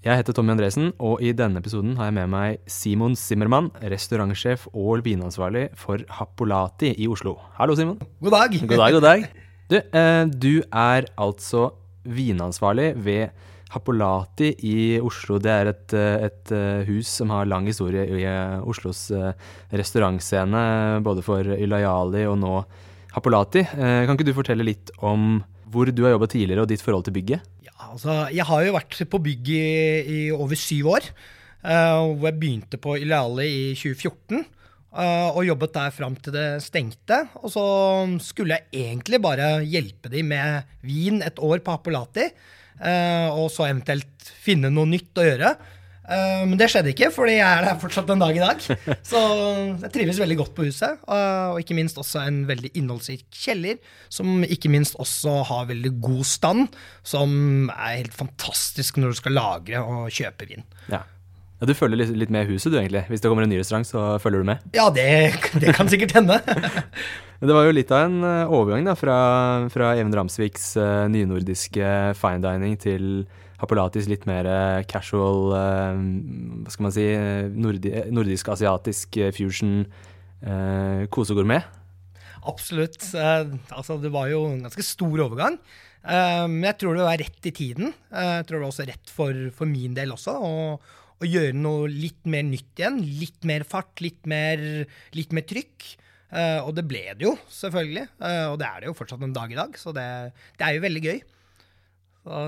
Jeg heter Tommy Andresen, og i denne episoden har jeg med meg Simon Zimmermann, restaurantsjef og vinansvarlig for Happolati i Oslo. Hallo, Simon. God dag. God dag, god dag. Du, eh, du er altså vinansvarlig ved Happolati i Oslo. Det er et, eh, et eh, hus som har lang historie i eh, Oslos restaurantscene, både for Ilayali og nå Happolati. Eh, Kan ikke du fortelle litt om hvor du har jobba tidligere, og ditt forhold til bygget? Ja, altså, jeg har jo vært på bygget i, i over syv år. Uh, hvor jeg begynte på Ileali i 2014. Uh, og jobbet der fram til det stengte. Og så skulle jeg egentlig bare hjelpe dem med vin et år på Apolati. Uh, og så eventuelt finne noe nytt å gjøre. Eh, men det skjedde ikke, fordi jeg er der fortsatt en dag i dag. Så jeg trives veldig godt på huset. eh, og ikke minst også en veldig innholdsrik kjeller, som ikke minst også har veldig god stand. Som er helt fantastisk når du skal lagre og kjøpe vin. Ja. ja du følger litt, litt med huset, du, egentlig. Hvis det kommer en ny restaurant, så følger du med. Ja, det, det kan sikkert hende. Det var jo litt av en eh, overgang da, fra, fra Even Ramsviks nynordiske fine dining til Happolatis litt mer eh, casual, eh, hva skal man si, eh, nordi nordisk-asiatisk eh, fusion, eh, kosegourmet. Absolutt. Altså, det var jo en ganske stor overgang. Men jeg tror det var rett i tiden. Jeg tror det var også rett for, for min del også. Å, gjøre noe litt mer nytt igjen. Litt mer fart, litt mer, litt mer trykk. Og det ble det jo, selvfølgelig. Og det er det jo fortsatt en dag i dag, så det, det er jo veldig gøy.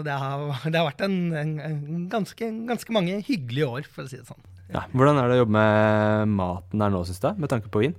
Det har, det har vært en, en, en ganske, ganske mange hyggelige år, for å si det sånn. Ja. Hvordan er det å jobbe med maten der nå, syns du, med tanke på vin?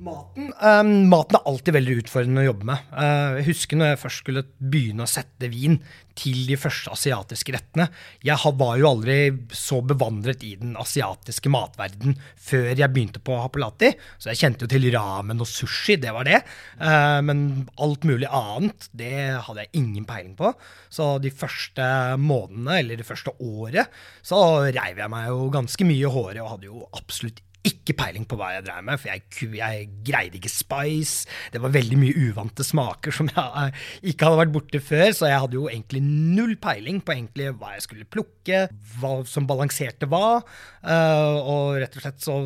Maten, um, maten er alltid veldig utfordrende å jobbe med. Uh, jeg husker når jeg først skulle begynne å sette vin til de første asiatiske rettene. Jeg var jo aldri så bevandret i den asiatiske matverden før jeg begynte på Happolati. Så jeg kjente jo til ramen og sushi, det var det. Uh, men alt mulig annet, det hadde jeg ingen peiling på. Så de første månedene, eller det første året, så reiv jeg meg jo ganske mye i håret og hadde jo absolutt ikke peiling på hva jeg dreiv med, for jeg, jeg greide ikke spice. Det var veldig mye uvante smaker som jeg eh, ikke hadde vært borte før, så jeg hadde jo egentlig null peiling på egentlig hva jeg skulle plukke, hva som balanserte hva. eh, og rett og slett så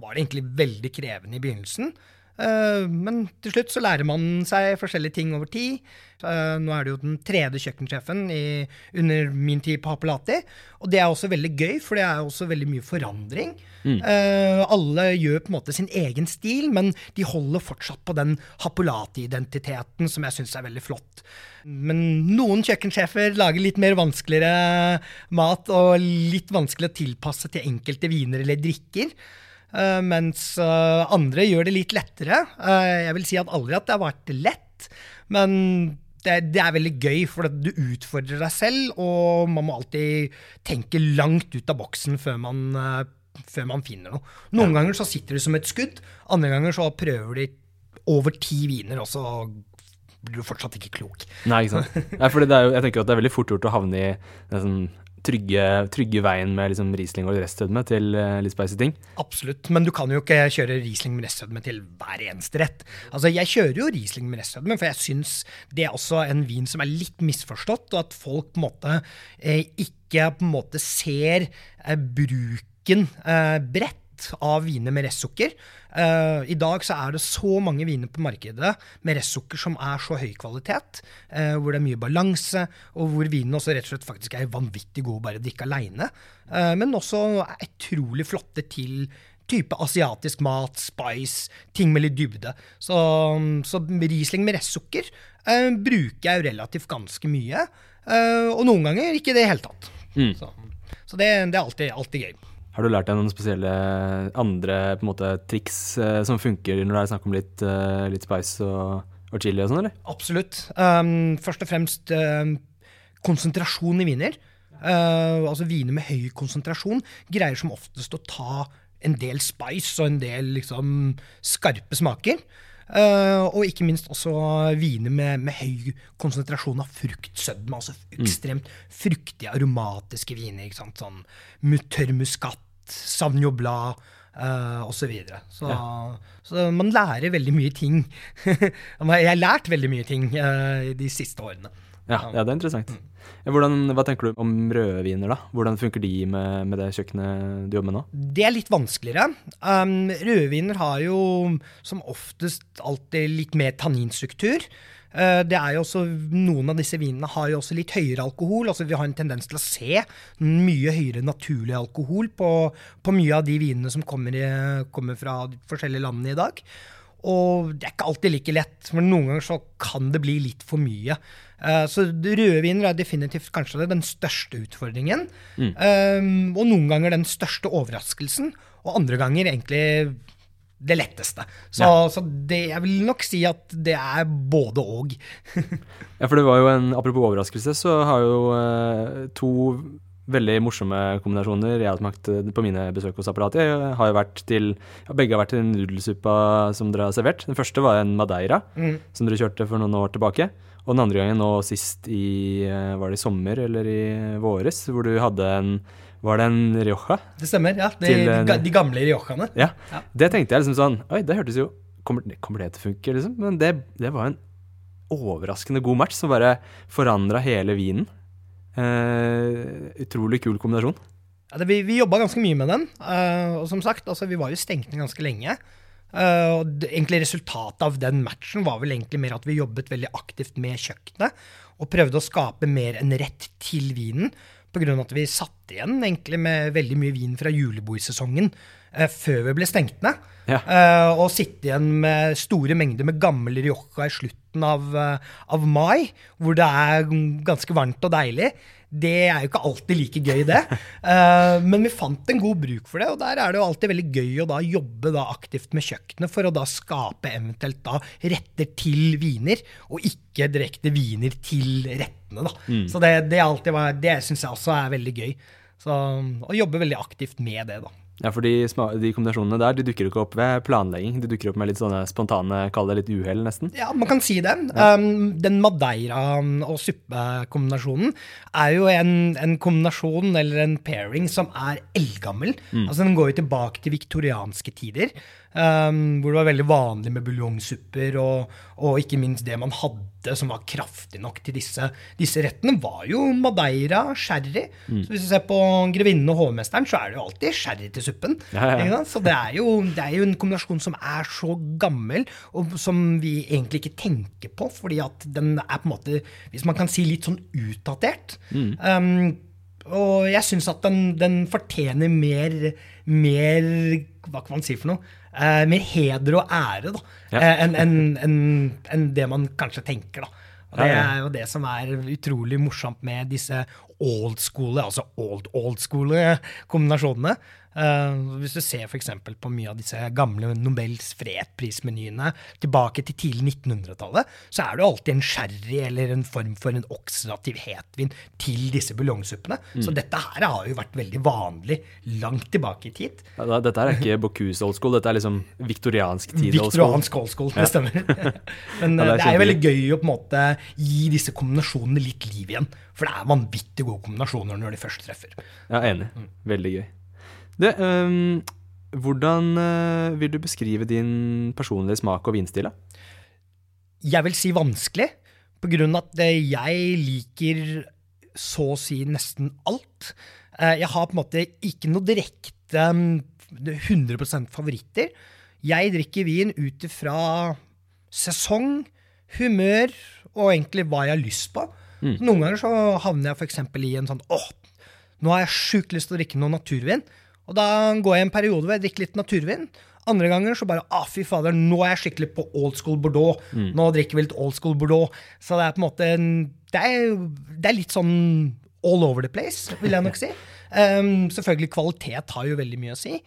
var det egentlig veldig krevende i begynnelsen. Eh, men til slutt så lærer man seg forskjellige ting over tid. Eh, nå er det jo den tredje kjøkkensjefen i, under min tid på Happolati. Og det er også veldig gøy, for det er også veldig mye forandring. Mm. alle gjør på en måte sin egen stil, men de holder fortsatt på den Happolati-identiteten som jeg syns er veldig flott. Men noen kjøkkensjefer lager litt mer vanskeligere mat, og litt vanskelig å tilpasse til enkelte viner eller drikker. Eh, mens eh, andre gjør det litt lettere. Eh, jeg vil si at aldri at det har vært lett, men det, det er veldig gøy, for du utfordrer deg selv, og man må alltid tenke langt ut av boksen før man, før man finner noe. Noen ganger så sitter det som et skudd, andre ganger så prøver de over ti viner, og så blir du fortsatt ikke klok. Nei, ikke sant. Nei, er jo, jeg tenker at det er veldig fort gjort å havne i trygge, trygge veien med liksom Riesling og restødme til eh, litt spicy ting. Absolutt, men du kan jo ikke kjøre Riesling med restødme til hver eneste rett. Altså, Jeg kjører jo Riesling med restødme, for jeg syns det er også en vin som er litt misforstått, og at folk på en måte eh, ikke på en måte ser eh, bruken bredt av viner med restsukker. Uh, I dag så er det så mange viner på markedet med restsukker som er så høy kvalitet, uh, hvor det er mye balanse, og hvor vinen også rett og slett faktisk er vanvittig god bare å drikke aleine, men også er utrolig flotte til type asiatisk mat, spice, ting med litt dybde. Så, så Riesling med restsukker eh, bruker jeg jo relativt ganske mye, eh, og noen ganger ikke i det hele tatt. Mm. Så, så det, det er alltid, alltid gøy. Har du lært deg noen spesielle andre måte, triks eh, som funker når det er snakk om litt, eh, litt spice og, og chili og sånn, eller? Absolutt. Um, først og fremst um, konsentrasjon i viner. Uh, altså viner med høy konsentrasjon, greier som oftest å ta en del spice og en del liksom skarpe smaker. Eh, og ikke minst også viner med, med høy konsentrasjon av fruktsødme. Altså ekstremt fruktige, aromatiske viner. ikke sant? Sånn tørr muskat, sauvignon blanc uh, osv. Så, videre. så, så man lærer veldig mye ting. Jeg har lært veldig mye ting uh, de siste årene. Ja, ja, det er interessant. Hvordan, hva tenker du om røde viner, da? Hvordan funker de med, med det kjøkkenet du jobber med nå? Det er litt vanskeligere. Um, rødviner har jo som oftest alltid litt mer tanninstruktur. Uh, det er jo også, Noen av disse vinene har jo også litt høyere alkohol. altså Vi har en tendens til å se mye høyere naturlig alkohol på, på mye av de vinene som kommer, i, kommer fra forskjellige landene i dag. Og det er ikke alltid like lett, men noen ganger så kan det bli litt for mye. Så så rødviner er definitivt kanskje den største utfordringen. Um, og noen ganger den største overraskelsen, og andre ganger egentlig det letteste. Så, så det, jeg vil nok si at det er både og. Ja, for det var jo en Apropos overraskelse, så har jo eh, to veldig morsomme kombinasjoner jeg har smakt eh, på mine besøk hos apparatet. Jeg har jo vært til, ja, begge har vært til nudelsuppa som dere har servert. Den første var en madeira, som dere kjørte for noen år tilbake. Og den andre gangen nå sist i eh, Var det i sommer eller i våres, hvor du hadde en Var det en rioja? Det stemmer, ja. De, Til, de, eh, de gamle riojaene. Ja. Ja. Det tenkte jeg liksom sånn Oi, det hørtes jo Kommer, kommer det til å funke, liksom? Men det, det var en overraskende god match som bare forandra hele vinen. Eh, utrolig kul kombinasjon. Ja, det, vi vi jobba ganske mye med den. eh, og som sagt, altså, vi var jo stengt ned ganske lenge. Uh, og det, egentlig Resultatet av den matchen var vel egentlig mer at vi jobbet veldig aktivt med kjøkkenet. Og prøvde å skape mer en rett til vinen. Pga. at vi satt igjen egentlig med veldig mye vin fra julebordsesongen uh, før vi ble stengt ned. Ja. Uh, og sitte igjen med store mengder med gammel rioja i slutten av, eh, av mai, hvor det er ganske varmt og deilig. Det er jo ikke alltid like gøy, det. Eh, men vi fant en god bruk for det, og der er det jo alltid veldig gøy å da jobbe da aktivt med kjøkkenet for å da skape eventuelt da retter til viner, og ikke direkte viner til rettene. da. Så det, det, alltid var- det syns jeg også er veldig gøy. Så, å jobbe veldig aktivt med det, da. Ja, for de, de kombinasjonene der de dukker ikke opp ved planlegging. De dukker opp med litt sånne spontane, kall det litt uhell, nesten. Ja, man kan si det. Um, den madeira- og suppekombinasjonen er jo en, en kombinasjon eller en pairing som er eldgammel. Altså Den går jo tilbake til viktorianske tider, um, hvor det var veldig vanlig med buljongsupper, og, og ikke minst det man hadde som var kraftig nok til disse, disse rettene, var jo madeira, sherry. Så hvis du ser på Grevinnen og hovmesteren, så er det jo alltid sherry til suppen. Ja, ja. Så det er, jo, det er jo en kombinasjon som er så gammel, og som vi egentlig ikke tenker på, fordi at den er på en måte, hvis man kan si, litt sånn utdatert. Um, og jeg syns at den, den fortjener mer, mer Hva kan man si for noe? Eh, mer heder og ære da, Ja. eh, enn en, en, en det man kanskje tenker. da. Og Det er jo det som er utrolig morsomt med disse old school, altså old old school kombinasjonene. Eh, hvis du ser f.eks. på mye av disse gamle Nobels fredsprismenyene tilbake til tidlig 1900-tallet, så er det alltid en sherry eller en form for en oksidativ hetvin til disse buljongsuppene. Så dette her har jo vært veldig vanlig langt tilbake i tid. Ja, dette er ikke Bocuse old school, dette er liksom viktoriansk tid old school. Viktoriansk old school, det stemmer. Men Ja, det er eh, det er jo veldig gøy å på en måte gi disse kombinasjonene litt liv igjen. For det er vanvittig gode kombinasjoner når de først treffer. Ja, enig. Veldig gøy. Du, um, hvordan øh, vil du beskrive din personlige smak og vinstil? Jeg vil si vanskelig, på grunn av at eh, jeg liker så å si nesten alt. Eh, Jeg har på en måte ikke noe direkte mm, 100 favoritter. Jeg drikker vin ut ifra sesong, humør og egentlig hva jeg har lyst på. Noen ganger så havner jeg f.eks. i en sånn åh, nå har jeg sjukt lyst til å drikke noe naturvin. Og da går jeg en periode hvor jeg drikker litt naturvin. Andre ganger så bare ah, fy fader, nå er jeg skikkelig på old school Bordeaux. Nå drikker vi litt old school Bordeaux. Så det er på en måte det, er, det er litt sånn all over the place, vil jeg nok si. Um, selvfølgelig kvalitet har jo veldig mye å si.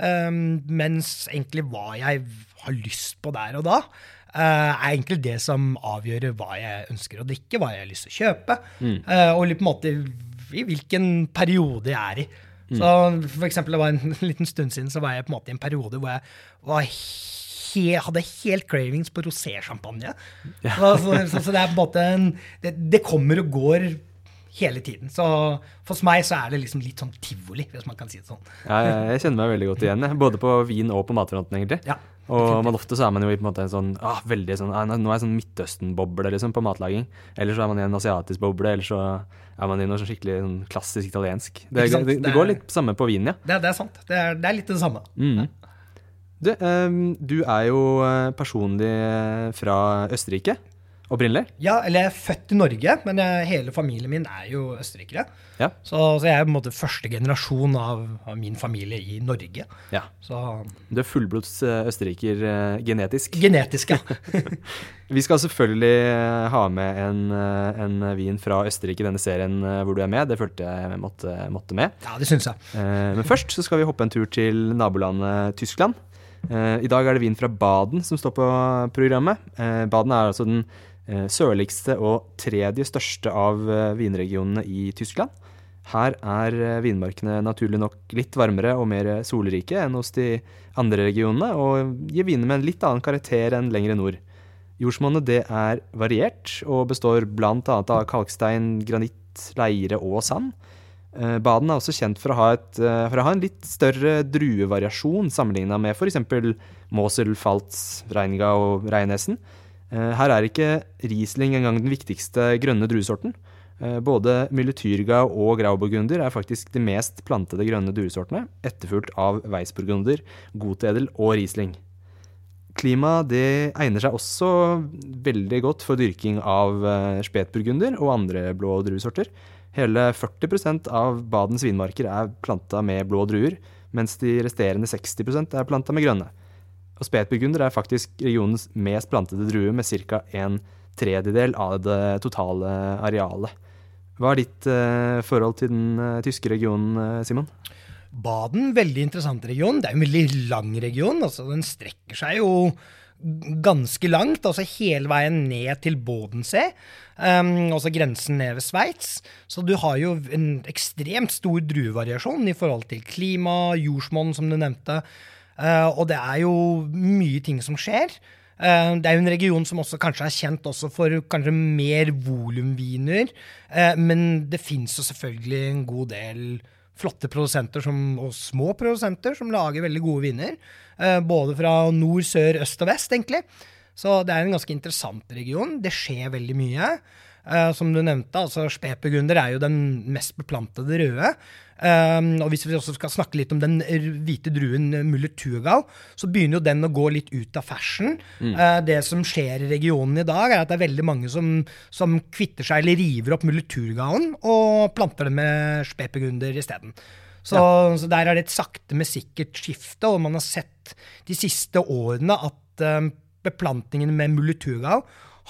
Um, mens egentlig hva jeg har lyst på der og da, uh, er egentlig det som avgjør hva jeg ønsker å drikke, hva jeg har lyst til å kjøpe. Eh, og litt på en måte i hvilken periode jeg er i. Så for eksempel, det var en liten stund siden så var jeg på en måte i en periode hvor jeg var he hadde helt cravings på rosé-sjampanje. Så, så, så, så det er på en måte en, det, det kommer og går hele tiden. Så for meg så er det liksom litt sånn tivoli, hvis man kan si det sånn. Ja, jeg kjenner meg veldig godt igjen, både på vin og på matfronten, egentlig. Ja, og man ofte så er man jo i på en måte en sånn ah, veldig sånn ah, Nå er jeg sånn Midtøsten-boble liksom, på matlaging. Eller så er man i en asiatisk boble, eller så er man i noe sånn skikkelig sånn klassisk italiensk. Det, det, det, Det går litt samme på vinen, ja. Det, det er sant. Det er, det er litt det samme. Mm. Du, um, du er jo eh, personlig eh, fra Østerrike opprinnelig. Ja, eller jeg er født i Norge, men jeg, hele familien min er jo østerrikere. Ja. Så, så jeg er på en måte første generasjon av, av min familie i Norge. ja. Så Du er fullblods eh, østerriker eh, genetisk. genetisk, ja. Vi skal selvfølgelig eh, ha med en, en vin fra Østerrike i denne serien hvor du er med. Det følte jeg måtte, måtte med. ja, det synes jeg. Men først så skal vi hoppe en tur til nabolandet Tyskland. I dag er det vin fra Baden som står på programmet. Baden er altså den sørligste og tredje største av eh, vinregionene i Tyskland. Her er eh, vinmarkene naturlig nok litt varmere og mer solrike enn hos de andre regionene, og gir viner med en litt annen karakter enn lengre nord. Jordsmonnet er variert og består bl.a. av kalkstein, granitt, leire og sand. Eh, Baden er også kjent for å ha, et, eh, for å ha en litt større druevariasjon sammenligna med f.eks. Mosel, Faltz, Reinga og Reinesen. Eh, Her er ikke Riesling engang den viktigste grønne druesorten. Eh, Både Mylletyrga og Grauburgunder er faktisk de mest plantede grønne druesortene, etterfulgt av Weissburgunder, Gotedel og Riesling. Klimaet egner seg også veldig godt for dyrking av eh, spetburgunder og andre blå druesorter. Hele 40% av Badens vinmarker er planta med blå druer, mens de resterende 60% er planta med grønne. Og spetburgunder er faktisk regionens mest plantede drue, med ca. en tredjedel av det totale arealet. Hva er ditt eh, forhold til den eh, tyske regionen, eh, Simon? Baden, veldig interessant region. Det er en veldig lang region. altså Den strekker seg jo ganske langt, altså hele veien ned til Bodensee. Um, altså grensen ned ved Sveits. Så du har jo en ekstremt stor druevariasjon i forhold til klima, jordsmonn, som du nevnte. Uh, og det er jo mye ting som skjer. Uh, det er jo en region som også kanskje er kjent også for kanskje mer volumviner. Uh, men det fins jo selvfølgelig en god del flotte produsenter som, og små produsenter som lager veldig gode viner. Eh, både fra nord, sør, øst og vest, egentlig. Så det er en ganske interessant region. Det skjer veldig mye. Eh, som du nevnte, altså Spetburgunder er jo den mest beplantede røde. Um, og hvis vi også skal snakke litt om den hvite druen Muller Tugal, så begynner jo den å gå litt ut av fashion. Eh, det som skjer i regionen i dag, er at det er veldig mange som, som kvitter seg eller river opp Muller Thurgauen og planter det med spepegunder isteden. Så, så der er det et sakte, men sikkert skifte, og man har sett de siste årene at eh, beplantningen med Muller Thurgau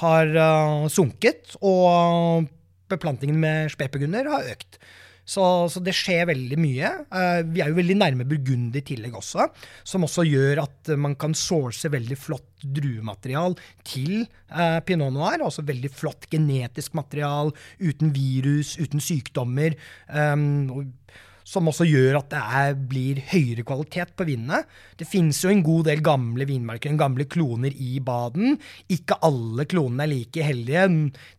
har uh, sunket, og beplantningen med spepegunder har økt. Så, så det skjer veldig mye. Eh, vi er jo veldig nærme Burgund i tillegg også, som også gjør at man kan source veldig flott druematerial til eh, pinot noir. Altså veldig flott genetisk material uten virus, uten sykdommer. Um, som også gjør at det er, blir høyere kvalitet på vinene. Det finnes jo en god del gamle vinmarker, gamle kloner i Baden. Ikke alle klonene er like heldige.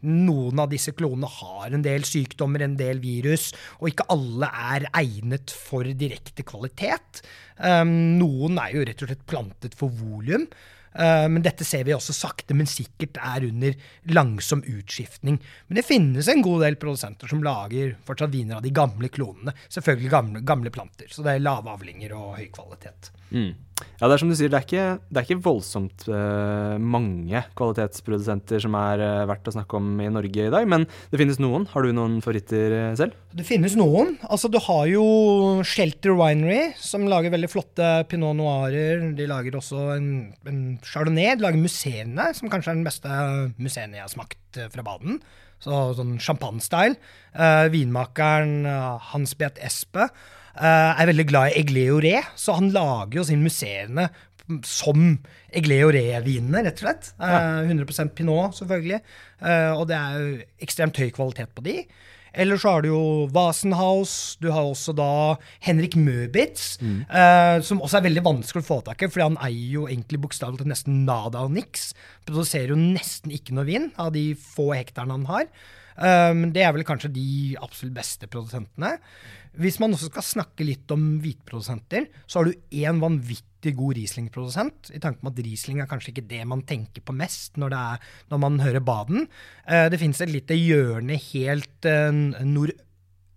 Noen av disse klonene har en del sykdommer, en del virus, og ikke alle er egnet for direkte kvalitet. Um, noen er jo rett og slett plantet for volum. Uh, men dette ser vi også sakte, men sikkert er under langsom utskiftning. Men det finnes en god del produsenter som lager fortsatt viner av de gamle klonene. Selvfølgelig gamle, gamle planter, så det er lave avlinger og høy kvalitet. Mm. Ja, det er som du sier, det er ikke, det er ikke voldsomt uh, mange kvalitetsprodusenter som er uh, verdt å snakke om i Norge i dag, men det finnes noen. Har du noen favoritter eh, selv? Det finnes noen. Altså, du har jo Shelter Winery, som lager veldig flotte pinot noirer. De lager også en, en chardonnay. De lager museene, som kanskje er den beste museene jeg har smakt fra Baden. Så, sånn champagne-style. Vinmakeren eh, Hans Beat Espe er veldig glad i Egleoré, så han lager jo sin musserende som Egleoré-vinene, rett og slett. Eh, 100% pinot, selvfølgelig. Eh, og det er jo ekstremt høy kvalitet på de. Eller så har du jo Wasenhaus. Du har også da Henrik Møbitz, eh, som også er veldig vanskelig å få tak i, fordi han eier jo egentlig bokstavelig talt nesten nada og niks. Produserer jo nesten ikke noe vin av de få hektarene han har. Um, det er vel kanskje de absolutt beste produsentene. Hvis man også skal snakke litt om hvitprodusenter, så har du én vanvittig god Riesling-produsent. I tanke på at Riesling er kanskje ikke det man tenker på mest når, er, når man hører Baden. Uh, det fins et lite hjørne helt uh,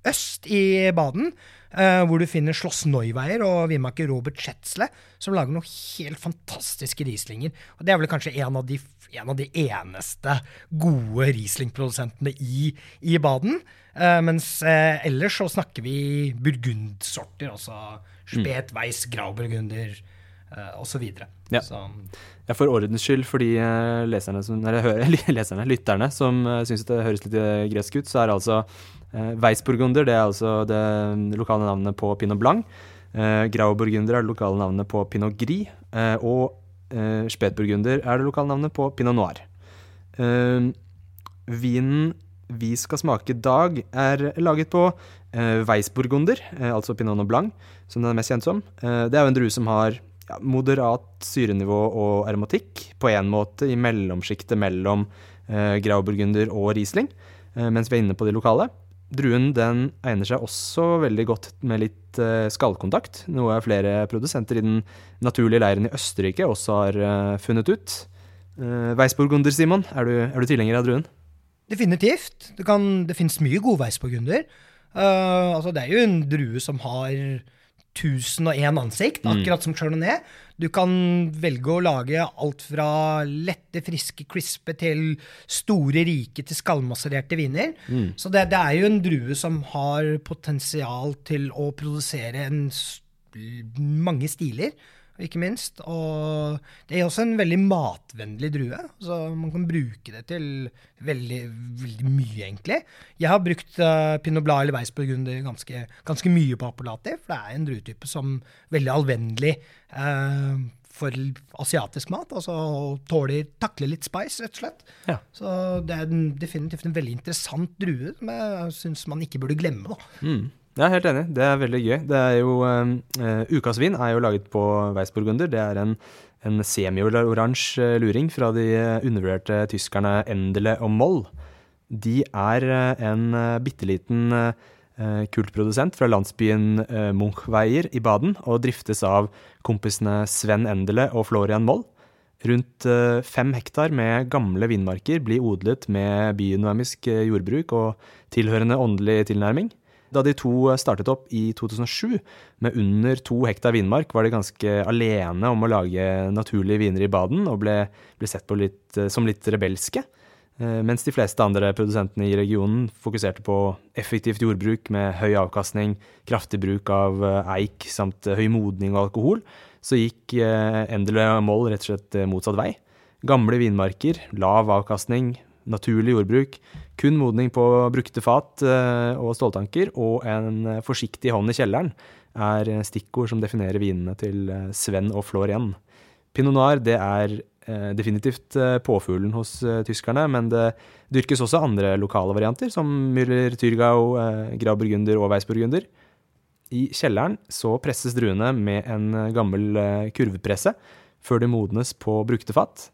nordøst i Baden, uh, hvor du finner Sloss Neuweier og vinmaker Robert Schätzle, som lager noen helt fantastiske Rieslinger. Og det er vel kanskje en av de, en av de eneste gode Riesling-produsentene i, i Baden. Uh, mens uh, ellers så snakker vi burgundsorter, altså spet, weiss, grauburgunder og osv. Ja. Ja, for ordens skyld, for de leserne, som, eller, leserne lytterne som uh, syns det høres litt gresk ut, så er altså uh, Weissburgunder det er altså det lokale navnet på pinot blanc. Uh, Grauburgunder er det lokale navnet på pinot gris. Uh, og spedburgunder er det lokale navnet på pinot noir. vinen vi skal smake i dag, er laget på eh, Weissburgunder, eh, altså Pinot Blanc, som den er mest kjent som. Eh, det er jo en drue som har ja, moderat syrenivå og aromatikk, på en måte i mellomsjiktet mellom eh, Grauburgunder og Riesling, eh, mens vi er inne på de lokale. Druen den egner seg også veldig godt med litt eh, skallkontakt, noe flere produsenter i den naturlige leiren i Østerrike også har eh, funnet ut. Eh, Weissburgunder, Simon, er du, er du tilhenger av druen? Definitivt. Det, det finnes mye gode Weissburgunder. Uh, altså det er jo en drue som har 1001 ansikt, akkurat som Chardonnay. Du kan velge å lage alt fra lette, friske, crispe til store, rike til skallmassererte viner. Mm. Så det, det, er jo en drue som har potensial til å produsere en, mange stiler ikke minst. Og det er også en veldig matvennlig drue. Så man kan bruke det til veldig, veldig mye, egentlig. Jeg har brukt uh, Pinot blad eller Weissburgunder ganske, ganske mye på appellati, for det er en druetype som er veldig allvennlig uh, for asiatisk mat. Altså tåler, takler litt spice, rett og slett. Ja. Så det er en, definitivt en veldig interessant drue som jeg syns man ikke burde glemme. da. Mm. Jeg er helt enig. Det er veldig gøy. Det er jo, uh, Ukas vin er jo laget på Weissburgunder. Det er en, en semioransje luring fra de undervurderte tyskerne Endele og Moll. De er en bitte liten kultprodusent fra landsbyen Munchweier i Baden, og driftes av kompisene Sven Endele og Florian Moll. Rundt fem hektar med gamle vinmarker blir odlet med biodynamisk jordbruk og tilhørende åndelig tilnærming. Da de to startet opp i 2007 med under to hektar vinmark, var de ganske alene om å lage naturlige viner i Baden og ble, ble sett på litt, som litt rebelske. Mens de fleste andre produsentene i regionen fokuserte på effektivt jordbruk med høy avkastning, kraftig bruk av eik samt høy modning og alkohol, så gikk Endele Moll rett og slett motsatt vei. Gamle vinmarker, lav avkastning, naturlig jordbruk, kun modning på brukte fat og ståltanker og en forsiktig hånd i kjelleren er stikkord som definerer vinene til Sven og Florian. Pinot noir det er definitivt påfuglen hos tyskerne, men det dyrkes også andre lokale varianter, som Müller, Tyrgau, Grauburgunder og Weissburgunder. I kjelleren så presses druene med en gammel kurvpresse før de modnes på brukte fat.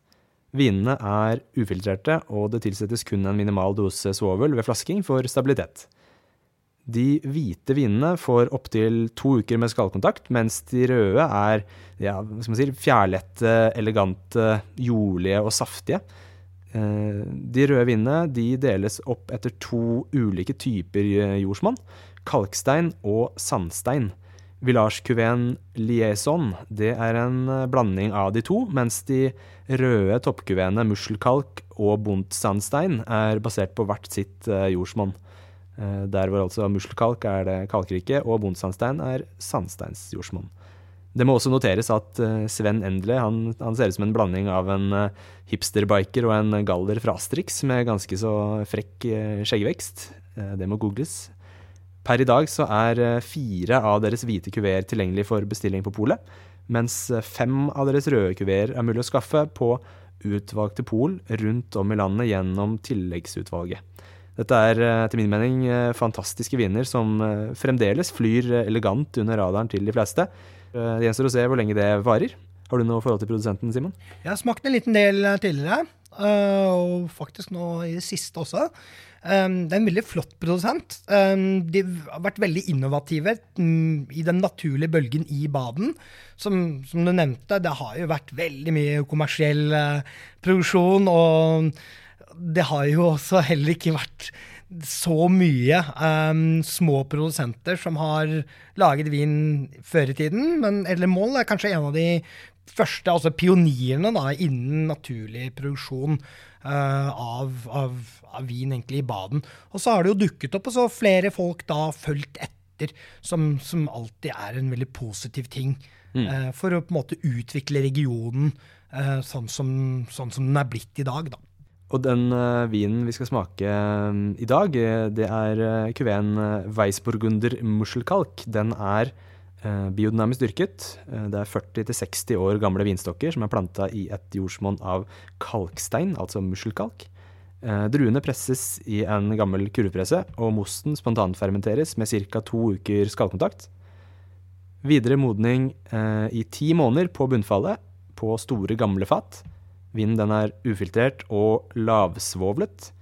Vinene er ufiltrerte, og det tilsettes kun en minimal dose svovel ved flasking for stabilitet. De hvite vinene får opptil to uker med skallkontakt, mens de røde er ja, si, fjærlette, elegante, jordlige og saftige. De røde vinene de deles opp etter to ulike typer jordsmonn, kalkstein og sandstein. Village-kuveen Liaison det er en blanding av de to, mens de røde toppkuveene Musselkalk og Buntsandstein er basert på hvert sitt jordsmonn. Der hvor altså musselkalk er det kalkrike, og Buntsandstein er sandsteinsjordsmonn. Det må også noteres at Sven Endle han, han ser ut som en blanding av en hipsterbiker og en galler fra Asterix med ganske så frekk skjeggvekst. Det må googles. Per i dag så er fire av deres hvite kuveer tilgjengelig for bestilling på polet, mens fem av deres røde kuveer er mulig å skaffe på utvalgte pol rundt om i landet gjennom tilleggsutvalget. Dette er eh, etter min mening eh, fantastiske viner som eh, fremdeles flyr eh, elegant under radaren til de fleste. Eh, Det gjenstår å se hvor lenge det varer. Har du noe forhold til produsenten, Simon? Jeg har smakt en liten del eh, tidligere, eh, og faktisk nå i det siste også. Um, det er en veldig flott produsent. Um, de har vært veldig innovative um, i den naturlige bølgen i baden. Som, som du nevnte, det har jo vært veldig mye kommersiell uh, produksjon, og det har jo også heller ikke vært så mye um, små produsenter som har laget vin før i tiden. Men Edle Moll er kanskje en av de første, altså pionirene da, innen naturlig produksjon uh, av, av, av vin egentlig i baden. Og så har det jo dukket opp, og så har flere folk da fulgt etter, som, som alltid er en veldig positiv ting. eh, for å på en måte utvikle regionen eh, sånn, som, sånn som den er blitt i dag, da. Og den vinen vi skal smake i dag, det er uh, kuveen Weissburgunder Muschelkalk. Den er biodynamisk dyrket. Eh, det er 40-60 år gamle vinstokker som er planta i et jordsmonn av kalkstein, altså muschelkalk. Eh, druene presses i en gammel kurvpresse, og mosten spontanfermenteres med ca. to uker skallkontakt. Videre modning eh, i ti måneder på bunnfallet på store, gamle fat. Vinen er ufiltrert og lavsvovlet.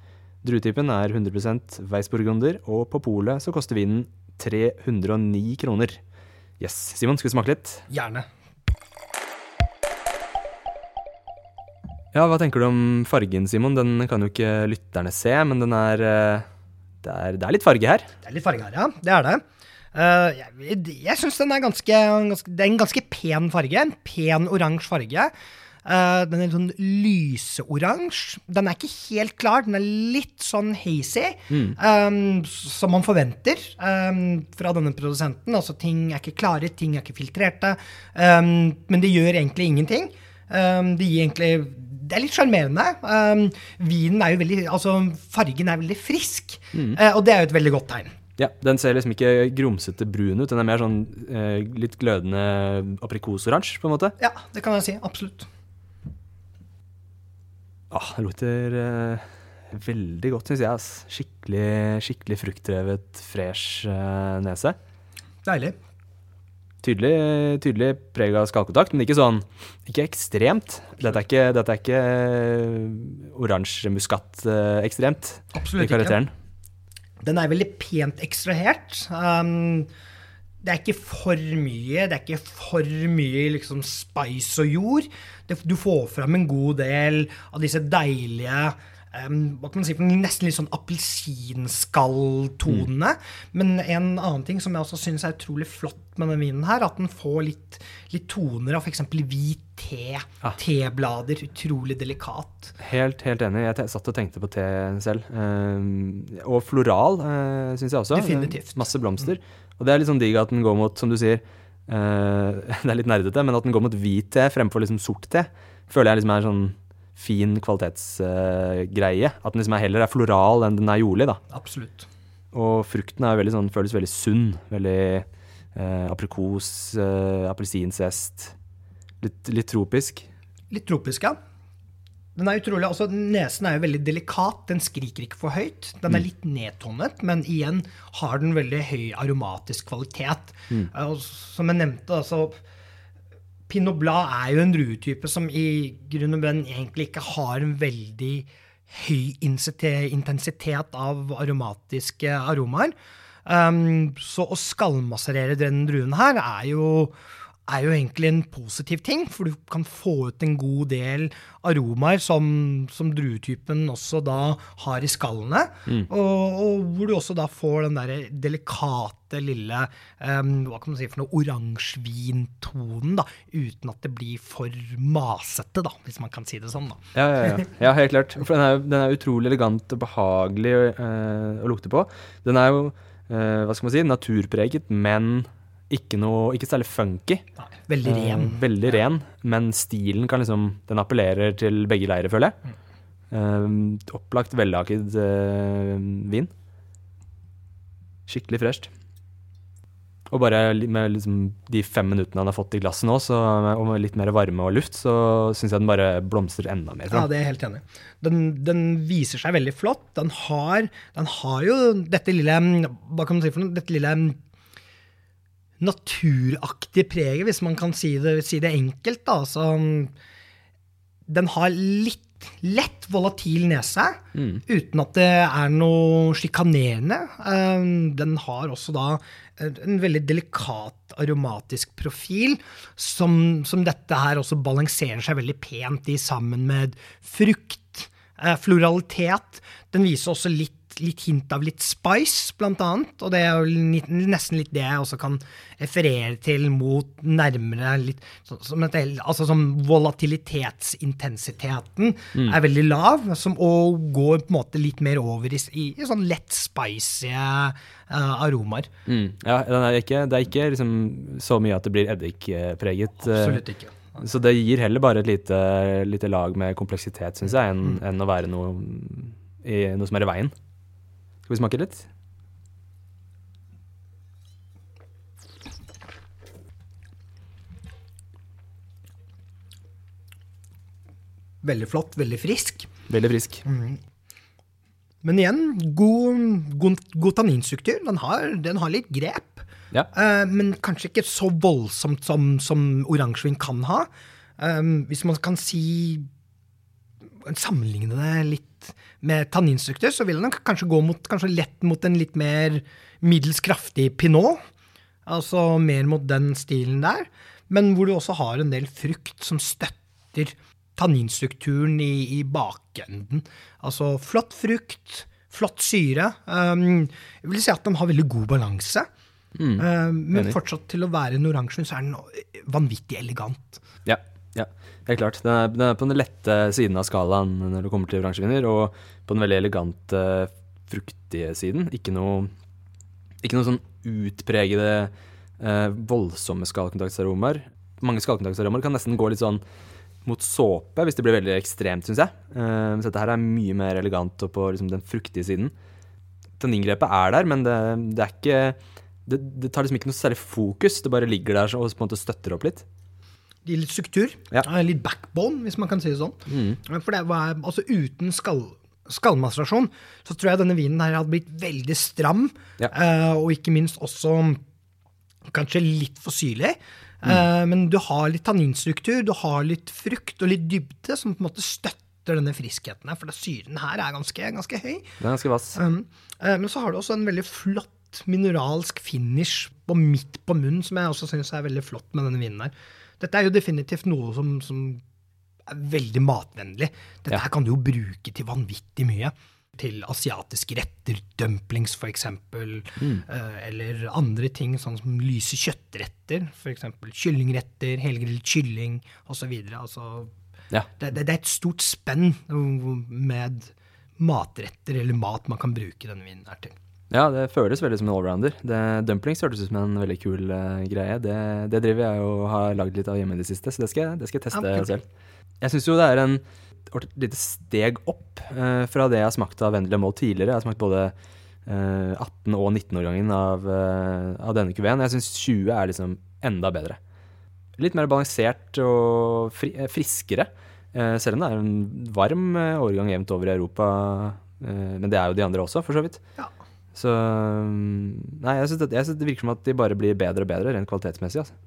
Druetypen er 100% Weissburgunder, og på polet så koster vinen 309 kroner. Yes. Simon, skal vi smake litt? Gjerne. Ja, hva tenker du om fargen, Simon? Den kan jo ikke lytterne se, men den er eh, Det er, det er litt farge her. Det er litt farge her, ja. Det er det. Uh, jeg jeg syns den er ganske, ganske Det er en ganske pen farge. En pen oransje farge. Eh, den er sånn lyseoransje. Den er ikke helt klar. Den er litt sånn hazy, eh, som man forventer um, fra denne produsenten. Altså, ting er ikke klare, ting er ikke filtrerte. Um, men det gjør egentlig ingenting. Det gir egentlig det er litt sjarmerende. Um, vinen er jo veldig, altså Fargen er veldig frisk, eh, og det er jo et veldig godt tegn. Ja, Den ser liksom ikke grumsete brun ut. Den er mer sånn eh, litt glødende aprikosoransje, på en måte. Ja, det kan jeg si. Absolutt. Ah, det lukter eh, veldig godt, syns jeg. Skikkelig, skikkelig fruktdrevet, fresh eh, nese. Deilig. Tydelig, tydelig preg av skallkontakt, men ikke sånn Ikke ekstremt. Dette er ikke, dette er ikke oransje muskat eh, ekstremt i Absolutt ikke. Den er veldig pent ekstrahert. Um, det er ikke for mye. Det er ikke for mye liksom spice og jord. Det, du får frem en god del av disse deilige hva kan man si, Nesten litt sånn appelsinskalltonene. Men en annen ting som jeg også syns er utrolig flott med denne vinen, her, at den får litt, litt toner av f.eks. hvit te. Ja. Teblader. Utrolig delikat. Helt, helt enig. Jeg satt og tenkte på te selv. Eh, og floral uh, syns jeg også. Definitivt. Masse blomster. Og det er litt sånn digg at den går mot, som du sier eh, Det er litt nerdete, men at den går mot hvit te fremfor liksom sort te, føler jeg liksom er sånn fin kvalitetsgreie. at den liksom er heller er floral enn den er jordlig, da. Absolutt. Og frukten er veldig sånn, føles veldig sunn. Veldig eh, aprikos, eh, appelsinsest. Litt, litt tropisk. Litt tropisk, ja. Den er utrolig, altså Nesen er jo veldig delikat. Den skriker ikke for høyt. Den er litt nedtonet, men igjen har den veldig høy aromatisk kvalitet. Mm. Og som jeg nevnte, altså Pinot Blad er jo en druetype som i grunn og bunn egentlig ikke har en veldig høy intensitet av aromatiske aromaer. Um, så å skallmasserere denne druen her er jo, er jo egentlig en positiv ting, for du kan få ut en god del aromaer som, som druetypen også da har i skallene. Og, og hvor du også da får den der delikate lille um, hva kan man si for noe oransjevintonen, da, uten at det blir for masete, da, hvis man kan si det sånn. da. Ja, ja, ja. ja helt klart. For den er, den er utrolig elegant og behagelig eh, å lukte på. Den er jo, eh, hva skal man si, naturpreget, men ikke noe, ikke særlig funky. Veldig ren. Eh, veldig ren, men stilen kan liksom, den appellerer til begge leirer, føler jeg. Eh, opplagt vellaget eh, vin. Skikkelig fresht. Og bare med liksom de fem minuttene han har fått i glasset nå, så, og med litt mer varme og luft, så syns jeg den bare blomstrer enda mer. Ja, det er jeg helt enig. Den, den viser seg veldig flott. Den har, den har jo dette lille Hva kan man si for noe? Dette lille naturaktige preget, hvis man kan si det, si det enkelt. da. Så den har litt lett volatil nese, uten at det er noe sjikanerende. Eh, Den har også da en veldig delikat aromatisk profil, som, som dette her også balanserer seg veldig pent i sammen med frukt, eh, floralitet. Den viser også litt, litt hint av litt spice, blant annet, og det er jo nesten litt det jeg også kan referere til mot nærmere litt som et, Altså som volatilitetsintensiteten er veldig lav, som, og går på en måte litt mer over i, i, i sånn lett spicy uh, aromaer. Mm. Ja, den er ikke, det er ikke liksom så mye at det blir eddikpreget. eh, Absolutt ikke. Så det gir heller bare et lite, lite lag med kompleksitet, syns jeg, enn enn å være noe, i, noe som er i veien. Skal vi smake litt? Veldig flott, veldig frisk. Veldig frisk. Men igjen, god, god, god tanninstruktur. Den har, den har litt grep. Ja. Uh, men kanskje ikke så voldsomt som, som oransjevin kan ha. Um, hvis man kan si Sammenligne det litt med tanninstruktur, så vil den kanskje gå mot, kanskje lett mot en litt mer middels kraftig pinot. Altså mer mot den stilen der. Men hvor du også har en del frukt som støtter tanninstrukturen i, i bakenden. Altså flott frukt, flott syre. Um, jeg vil si at den har veldig god balanse. Um, men fortsatt til å være en oransje, så er den vanvittig elegant. Ja, ja, helt klart. Den er, den er på den lette siden av skalaen når det kommer til bransjeviner, og på den veldig elegante, fruktige siden. Ikke noe, ikke noe sånn utpregede, eh, voldsomme skallkontaktaromaer. Mange skallkontaktaromaer kan nesten gå litt sånn mot såpe, hvis det blir veldig ekstremt, syns jeg. Eh, så dette her er mye mer elegant og på liksom, den fruktige siden. Tanningrepet er der, men det, det er ikke det, det tar liksom ikke noe særlig fokus, det bare ligger der og på en måte støtter opp litt. Litt struktur, Ja. litt backbone, hvis man kan si det sånn. For det var, altså uten skall, skallmaserasjon, så tror jeg denne vinen her hadde blitt veldig stram, Ja. uh, og ikke minst også kanskje litt for syrlig. Eh, men du har litt tanninstruktur, du har litt frukt og litt dybde som på en måte støtter denne friskheten her, for syren her er ganske, ganske høy. Den er ganske vass. Um, uh, men så har du også en veldig flott mineralsk finish på midt på munnen, som jeg også syns er veldig flott med denne vinen her. Dette er jo definitivt noe som, som er veldig matvennlig. Dette Ja. her kan du jo bruke til vanvittig mye. Til asiatiske retter, dumplings f.eks., Mm. eh, eller andre ting, sånn som lyse kjøttretter. F.eks. kyllingretter, helgrillet kylling osv. Altså, Ja. det, det, det er et stort spenn med matretter eller mat man kan bruke denne vinen her til. Ja, det føles veldig som en allrounder. Det- Dumplings hørtes ut som en veldig kul uh, greie. Det, det driver jeg og har lagd litt av hjemme i det siste, så det skal, det skal jeg teste okay. selv. Jeg syns jo det er en, et lite steg opp uh, fra det jeg har smakt av Vendela Moll tidligere. Jeg har smakt både uh, 18- og 19-årgangen av, eh, av denne kuveen. Jeg syns 20 er liksom enda bedre. Litt mer balansert og fri, eh, friskere. Eh, selv om det er en varm eh, årgang jevnt over i Europa. Eh, men det er jo de andre også, for så vidt. Ja. Så mm, Nei, jeg syns det, virker som at de bare blir bedre og bedre, rent kvalitetsmessig. Altså.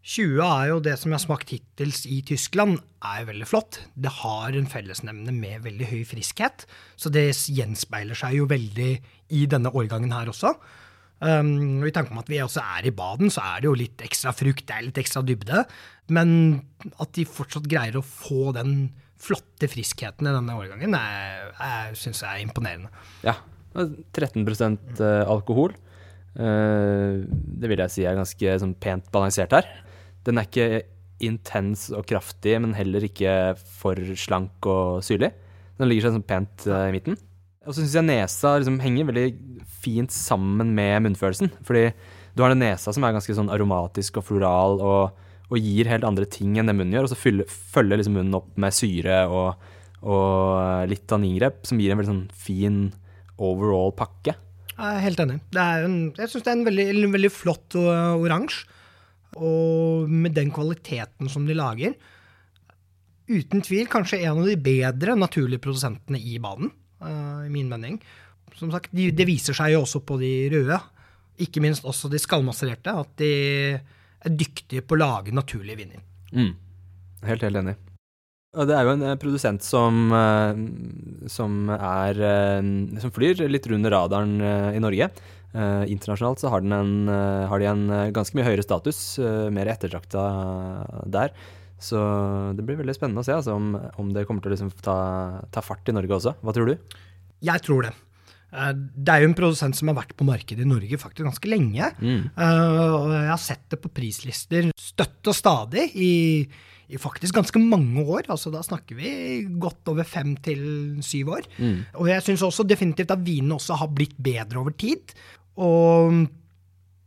20 er jo det som jeg har smakt hittils i Tyskland, er jo veldig flott. Det har en fellesnevne med veldig høy friskhet, så det gjenspeiler seg jo veldig i denne årgangen her også. Um, og I tanke om at vi også er i baden, så er det jo litt ekstra frukt, det er litt ekstra dybde. Men at de fortsatt greier å få den flotte friskheten i denne årgangen, syns jeg er imponerende. Ja. 13 eh, alkohol. Eh, det vil jeg si er ganske sånn, pent balansert her. Den er ikke intens og kraftig, men heller ikke for slank og syrlig. Den ligger seg sånn pent eh, i midten. Og så syns jeg nesa liksom henger veldig fint sammen med munnfølelsen. Fordi du har den nesa som er ganske sånn aromatisk og floral og, og gir helt andre ting enn det munnen gjør. Og så fyller, følger liksom munnen opp med syre og, og litt tanningrep, som gir en veldig sånn fin overall pakke. Jeg er helt enig. Det en, jeg syns det er en veldig, en veldig flott uh, oransje. Og med den kvaliteten som de lager. Uten tvil kanskje en av de bedre naturlige produsentene i banen, uh, i min mening. Som sagt, de, Det viser seg jo også på de røde, ikke minst også de skallmassererte, at de er dyktige på å lage naturlige viner. Mm. Helt, helt enig. Og det er jo en eh, produsent som, eh, som er eh, Som flyr litt under radaren i Norge. internasjonalt så har, en, har, de en ganske mye høyere status, mer ettertrakta der. Så det blir veldig spennende å se altså, om, om, det kommer til å liksom ta, ta fart i Norge også. Hva tror du? Jeg tror det. Det er jo en produsent som har vært på markedet i Norge faktisk ganske lenge. Mm. Jeg har sett det på prislister støtt og stadig i i faktisk ganske mange år. altså Da snakker vi godt over fem til syv år. Mm. Og jeg syns også definitivt at vinene også har blitt bedre over tid. Og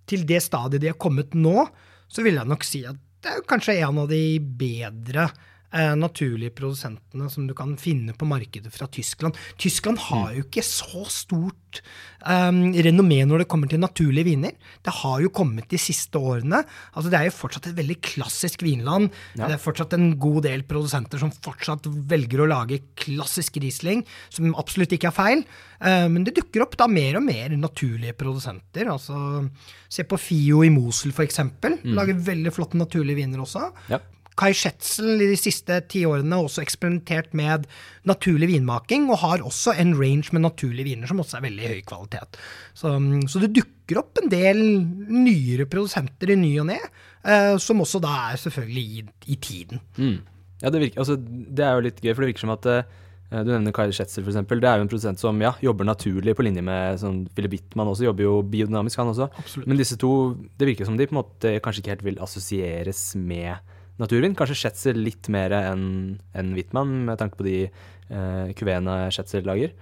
til det stadiet de har kommet nå, så vil jeg nok si at det er kanskje en av de bedre eh, naturlige produsentene som du kan finne på markedet fra Tyskland. Tyskland har jo ikke så stort eh, renommé når det kommer til naturlige viner. Det har jo kommet de siste årene. Altså, det er jo fortsatt et veldig klassisk vinland. Ja. Det er fortsatt en god del produsenter som fortsatt velger å lage klassisk Riesling, som absolutt ikke er feil. Eh, men det dukker opp da mer og mer naturlige produsenter. Altså, se på Fio i Mosel, f.eks. Mm. Lager veldig flotte naturlige viner også. Ja. Kai Schetzel i de siste ti årene har også eksperimentert med naturlig vinmaking, og har også en range med naturlige viner som også er veldig høy kvalitet. Så, så det dukker opp en del nyere produsenter i ny og ne, eh, som også da er selvfølgelig i, i tiden. Mm. Ja, det, virker, altså, det er jo litt gøy, for det virker som at eh, du nevner Kai Schätzel, f.eks. Det er jo en produsent som ja, jobber naturlig på linje med sånn, Philip Bittman også, jobber jo biodynamisk, han også. Absolutt. Men disse to, det virker som de på en måte kanskje ikke helt vil assosieres med naturvin. Kanskje Schätzer litt mer enn en Wittmann, med tanke på de eh, kuvene Schätzer lager,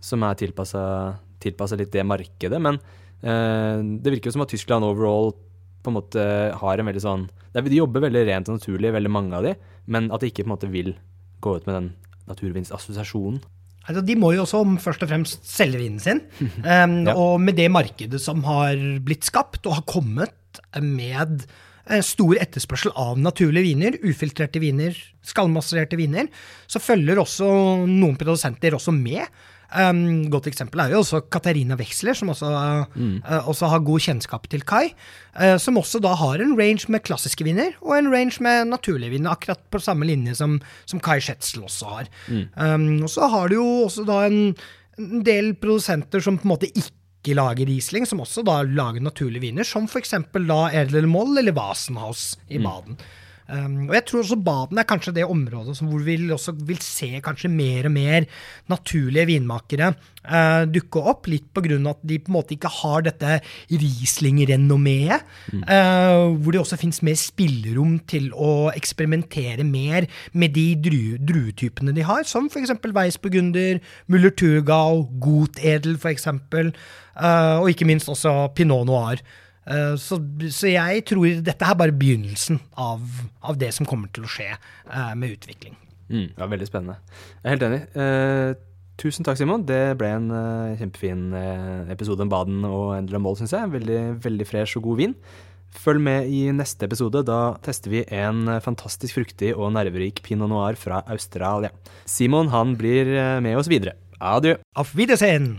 som er tilpassa litt det markedet. Men eh, det virker jo som at Tyskland overall på en måte har en veldig sånn De jobber veldig rent og naturlig, veldig mange av de, men at de ikke på en måte vil gå ut med den naturvinsassosiasjonen. Altså, de må jo også først og fremst selge vinen sin. Um, ja. Og med det markedet som har blitt skapt og har kommet med stor etterspørsel av naturlige viner, ufiltrerte viner, skallmasserte viner, så følger også noen produsenter også med. Um, godt eksempel er jo også Katarina Wexler, som også, mm. uh, også, har god kjennskap til Kai. Uh, som også da har en range med klassiske viner, og en range med naturlige viner. Akkurat på samme linje som, som Kai Schetzel også har. Mm. Um, og så har du jo også da en, en del produsenter som på en måte ikke ikke lager Riesling, som også da lager naturlige viner, som f.eks. da Erdler Moll eller Wasenhaus i mm. Baden. Mm. Um, og jeg tror også Baden er kanskje det området hvor vi også vil se kanskje mer og mer naturlige vinmakere uh, dukke opp. Litt på grunn av at de på en måte ikke har dette Riesling-renommeet. Mm. Uh, hvor det også fins mer spillerom til å eksperimentere mer med de druetypene de har, som f.eks. Weissburgunder, Muller-Turgau, Gotedel f.eks. Uh, og ikke minst også Pinot Noir. Eh, så, så, jeg tror dette er bare begynnelsen av, av, det som kommer til å skje uh, med utvikling. Mm, ja, Veldig spennende. Jeg er helt enig. Uh, tusen takk, Simon. Det ble en uh, kjempefin episode om Baden og Endela Moll, syns jeg. Veldig, veldig fresh og god vin. Følg med i neste episode. Da tester vi en fantastisk fruktig og nerverik pinot noir fra Australia. Simon han blir med oss videre. Adjø. Auf Wiedersehen.